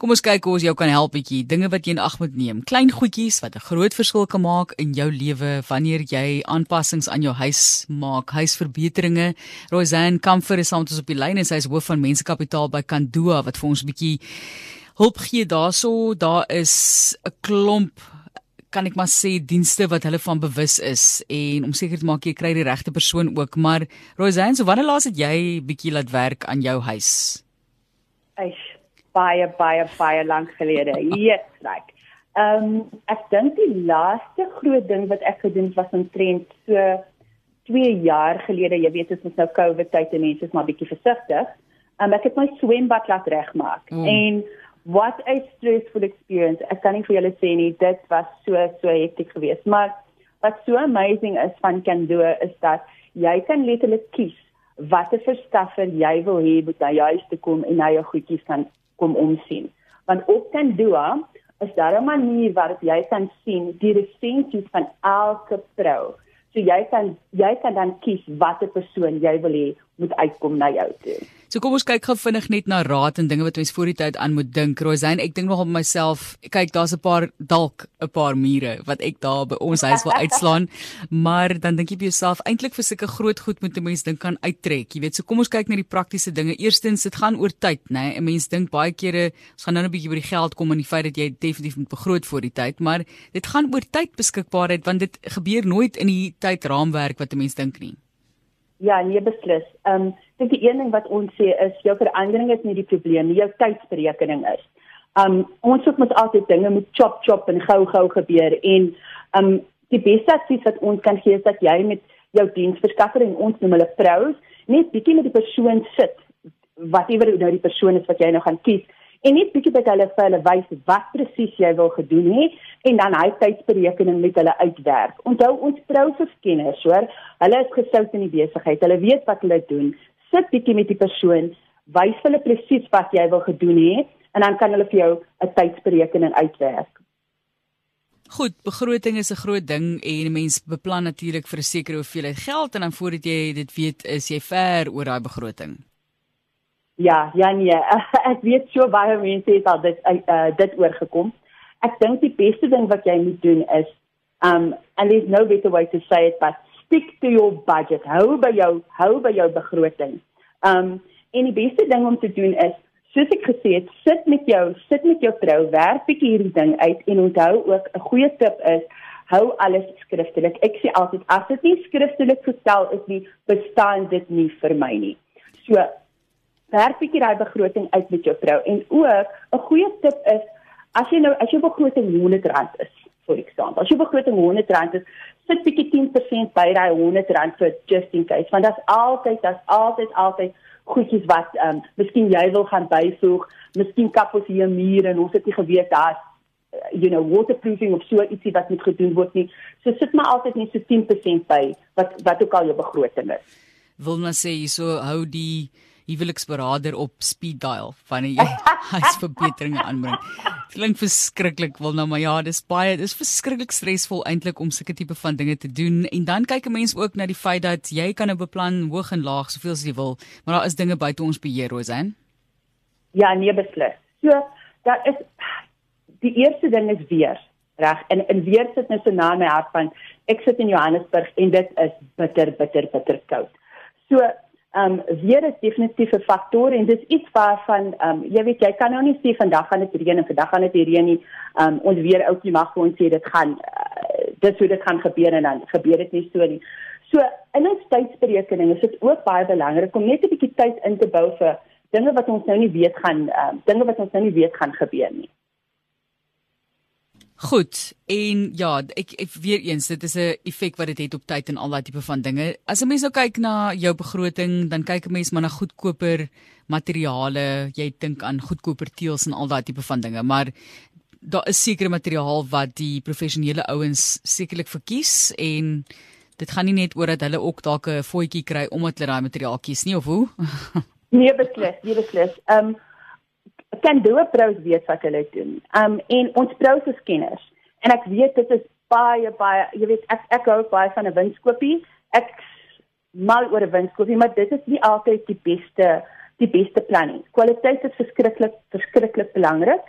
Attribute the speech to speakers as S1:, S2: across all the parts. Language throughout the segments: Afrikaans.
S1: Kom ons kyk hoe ons jou kan help bietjie. Dinge wat jy in ag moet neem. Klein goedjies wat 'n groot verskil kan maak in jou lewe wanneer jy aanpassings aan jou huis maak, huisverbeteringe. Roseanne Comfort is saam met ons op die lyn en sy is hoof van mensekapitaal by Kandua wat vir ons bietjie hulp gee daarso. Daar is 'n klomp kan ek maar sê dienste wat hulle van bewus is en om seker te maak jy kry die regte persoon ook maar Roseanne so wanneer laas het jy bietjie laat werk aan jou huis?
S2: Eish baie baie baie lank gelede. Like. Ehm um, ek dink die laaste groot ding wat ek gedoen het was omtrent so 2 jaar gelede. Jy weet dit is nou COVID tyd en mense is maar bietjie versigtig. Ehm um, ek het my swembad laat regmaak mm. en what a stressful experience. Ek kan nie vir julle sê nie, dit was so so hektiek geweest, maar wat so amazing is van Kando is dat jy kan letterlik kies watter verskaffer jy wil hê moet na jou huis toe kom en na jou goedjies kan kom omsien. Want op Kandua is daar 'n manier waarop jy kan sien die resensies van elke vrou. So jy kan jy kan dan kies watter persoon jy wil hê moet uitkom na jou toe.
S1: So kom ons kyk gou vinnig net na raad en dinge wat ons voor die tyd aan moet dink. Rosain, ek dink nog op myself. Kyk, daar's 'n paar dalk 'n paar mure wat ek daar by ons huis wil uitslaan, maar dan dink jy by jouself eintlik vir sulke groot goed moet 'n mens dink kan uittrek. Jy weet, so kom ons kyk na die praktiese dinge. Eerstens, dit gaan oor tyd, né? 'n Mens dink baie kere ons gaan nou 'n bietjie oor die geld kom en die feit dat jy definitief moet begroot vir die tyd, maar dit gaan oor tydbeskikbaarheid want dit gebeur nooit in die tydraamwerk wat 'n mens dink nie.
S2: Ja, nee beslis. Ehm um, dink die een ding wat ons sê is jou verandering is nie die probleem nie, jou tydsberekening is. Um ons moet mos altyd dinge met chop chop en gou gou gebeur en um die beste advies wat ons kan gee is dat jy met jou diensverskaffer en ons noem hulle pros net bietjie met die persoon sit whatever nou die persoon is wat jy nou gaan kies en net bietjie by hulle vir hulle wys wat presies jy wil gedoen hê en dan hy tydsberekening met hulle uitwerk. Onthou ons prouseskenners, hoor, hulle is gesout in die besigheid. Hulle weet wat hulle doen. Sit bietjie met die persoon, wys hulle presies wat jy wil gedoen hê en dan kan hulle vir jou 'n tydsberekening uitwerk.
S1: Goed, begroting is 'n groot ding en mense beplan natuurlik vir 'n sekere hoeveelheid geld en dan voordat jy dit weet, is jy ver oor daai begroting.
S2: Ja, ja nee, ek weet so baie mense het al dit uh, dit oorgekom. Ek dink die beste ding wat jy moet doen is um and there's no better way to say it but stick to your budget. Hou by jou hou by jou begroting. Um en die beste ding om te doen is soos ek gesê het, sit met jou sit met jou vrou, werk bietjie hierdie ding uit en onthou ook 'n goeie tip is hou alles skriftelik. Ek sê altyd as dit nie skriftelik gestel is nie, bestaan dit nie vir my nie. So werk bietjie daai begroting uit met jou vrou. En ook 'n goeie tip is as jy nou as jou begroting R100 is vir eksempel as jou begroting R100 is sit bietjie 10% by daai R100 vir just in case want dit's altyd dit's altyd altyd goedjies wat ehm um, miskien jy wil gaan byvoeg miskien kap ons hier 'n muur en ons het nie geweet daar you know waterproofing of so ietsie wat moet gedoen word nie. So sit maar altyd net so 10% by wat wat ook al jou begroting is.
S1: Wil maar sê so hou die huweliksberader op speed dial wanneer jy huisverbeteringe aanbring. Klink verskriklik wil nou maar ja, dis baie dis verskriklik stresvol eintlik om sulke tipe van dinge te doen en dan kyk 'n mens ook na die feit dat jy kan 'n nou beplan hoog en laag soveel as jy wil, maar daar is dinge buite ons beheer, Rosan.
S2: Ja, nee beslis. So, daar is die eerste ding is weer reg en en weer sit net so na my hart van ek sit in Johannesburg en dit is bitter bitter bitter koud. So um, weer is definitief 'n faktor en dis iets waarvan ehm um, jy weet jy kan nou nie sê vandag gaan dit reën en vandag gaan dit reën nie. Ehm um, ons weer ouetjie mag ons sê dit gaan uh, dis hoe dit gaan gebeur en dan gebeur dit nie so nie. So in ons tydsberekening is dit ook baie belangrik om net 'n bietjie tyd in te bou vir dinge wat ons nou nie weet gaan ehm um, dinge wat ons nou nie weet gaan gebeur nie.
S1: Goed. En ja, ek, ek weer eens, dit is 'n effek wat dit het, het op tyd en al daai tipe van dinge. As 'n mens nou kyk na jou begroting, dan kyk 'n mens maar na goedkoper materiale. Jy dink aan goedkoper teëls en al daai tipe van dinge, maar daar is sekere materiaal wat die professionele ouens sekerlik verkies en dit gaan nie net oor dat hulle ook dalk 'n voetjie kry omdat hulle daai materiaal kies nie of hoe?
S2: nee, beslis, nee beslis. Ehm um, kan doe pros weet wat hulle doen. Um en ons pros is kenners. En ek weet dit is baie baie jy weet ek ek hou baie van 'n winskopie. Ek mal oor 'n winskopie, maar dit is nie altyd die beste die beste plan nie. Kwaliteit is verskriklik verskriklik belangrik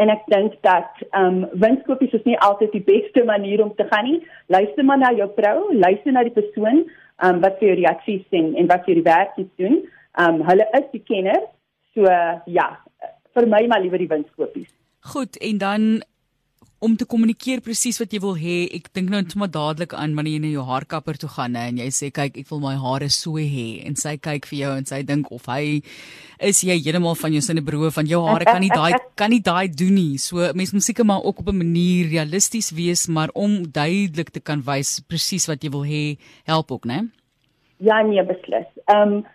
S2: en ek dink dat ehm um, winskoopies is nie altyd die beste manier om te gaan nie. Luister maar na jou vrou, luister na die persoon ehm um, wat vir jou reaksies sien en wat vir die werk doen. Ehm um, hulle is die kenner. So ja, vir my maar liewer die winskoopies.
S1: Goed, en dan om te kommunikeer presies wat jy wil hê. Ek dink nou net maar dadelik aan wanneer jy na jou haarkapper toe gaan hè, en jy sê kyk, ek wil my hare so hê en sy kyk vir jou en sy dink of hy is jy heeltemal van jou sinne beroof van jou hare kan nie daai kan nie daai doen nie. So mense moet seker maar ook op 'n manier realisties wees, maar om duidelik te kan wys presies wat jy wil hê, help ook, né?
S2: Ja, nee, beslis. Ehm um,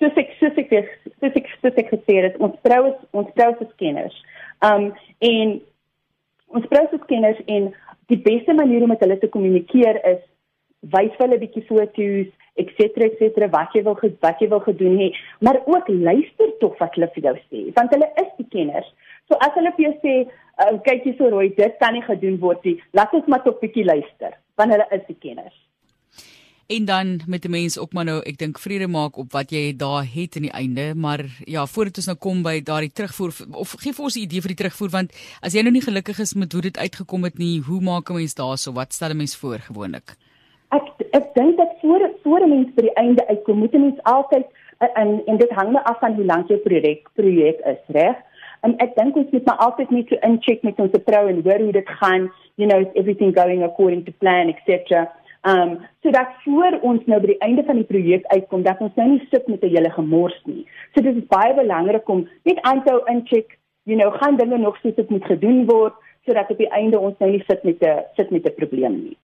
S2: soos ek soos ek soos ek soos ek gesê het, ons vroue ons vroue is kenners. Um, en ons presieskenners en die beste manier om met hulle te kommunikeer is wys vir hulle bietjie foto's etc etc wat jy wil wat jy wil gedoen hê. Maar ook luister tog wat hulle vir jou sê want hulle is die kenners. So as hulle vir jou sê uh, kyk jy so rooi dit kan nie gedoen word nie laat ons maar tog bietjie luister want hulle is die kenners
S1: en dan met die mense ook maar nou ek dink vrede maak op wat jy daar het in die einde. Maar ja voordat ons nou kom by daardie terugvoer of gee vir ons 'n idee vir die terugvoer want as jy nou nie gelukkig is met hoe dit uitgekom het nie hoe maak 'n mens daarso? Wat stel 'n mens voor gewoonlik?
S2: Ek ek dink dat voor voor 'n mens by die einde uitkom moet 'n mens altyd en en dit hang af van hoe lank jou projek projek is reg? En ek dink ons moet maar altyd net so incheck met ons vrou en hoor hoe dit gaan you know is everything going according to plan etc Um so dat voor ons nou by die einde van die projek uitkom dat ons nou nie sit met 'n hele gemors nie. So dit is baie belangrik om net aanhou incheck, you know, gaan dinge nog soos dit moet gedoen word sodat op die einde ons nou nie sit met 'n sit met 'n probleem nie.